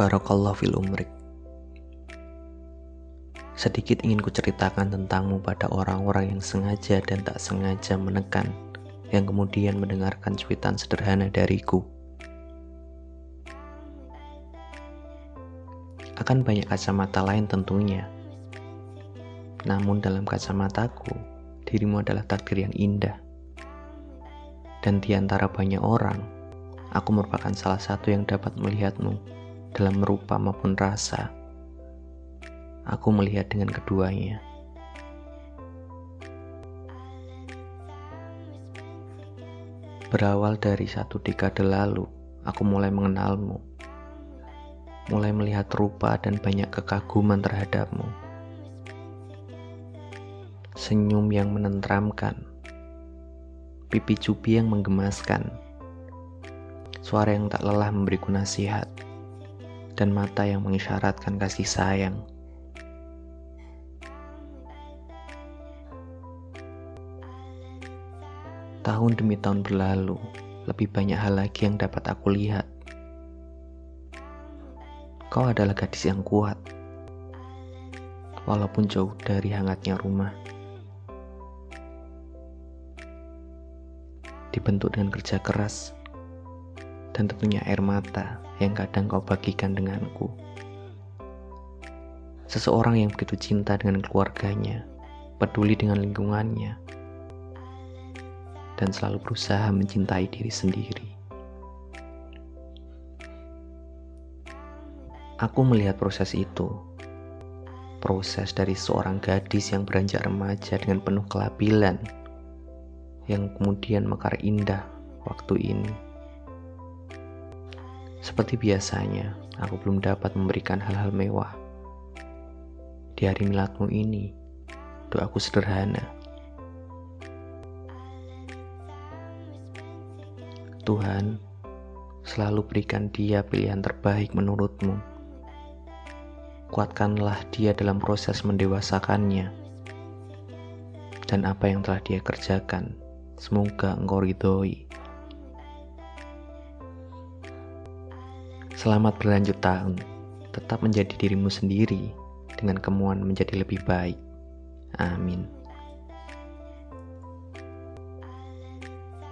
Barakallah fil umrik. Sedikit ingin kuceritakan tentangmu pada orang-orang yang sengaja dan tak sengaja menekan, yang kemudian mendengarkan cuitan sederhana dariku. Akan banyak kacamata lain tentunya. Namun dalam kacamataku, dirimu adalah takdir yang indah. Dan di antara banyak orang, aku merupakan salah satu yang dapat melihatmu dalam rupa maupun rasa. Aku melihat dengan keduanya. Berawal dari satu dekade lalu, aku mulai mengenalmu. Mulai melihat rupa dan banyak kekaguman terhadapmu. Senyum yang menenteramkan. Pipi cupi yang menggemaskan. Suara yang tak lelah memberiku nasihat dan mata yang mengisyaratkan kasih sayang. Tahun demi tahun berlalu, lebih banyak hal lagi yang dapat aku lihat. Kau adalah gadis yang kuat, walaupun jauh dari hangatnya rumah. Dibentuk dengan kerja keras, dan tentunya air mata yang kadang kau bagikan denganku. Seseorang yang begitu cinta dengan keluarganya, peduli dengan lingkungannya, dan selalu berusaha mencintai diri sendiri. Aku melihat proses itu, proses dari seorang gadis yang beranjak remaja dengan penuh kelabilan, yang kemudian mekar indah waktu ini seperti biasanya, aku belum dapat memberikan hal-hal mewah. Di hari miladmu ini, doaku sederhana. Tuhan, selalu berikan dia pilihan terbaik menurutmu. Kuatkanlah dia dalam proses mendewasakannya. Dan apa yang telah dia kerjakan, semoga engkau ridhoi. Selamat berlanjut tahun. Tetap menjadi dirimu sendiri dengan kemuan menjadi lebih baik. Amin.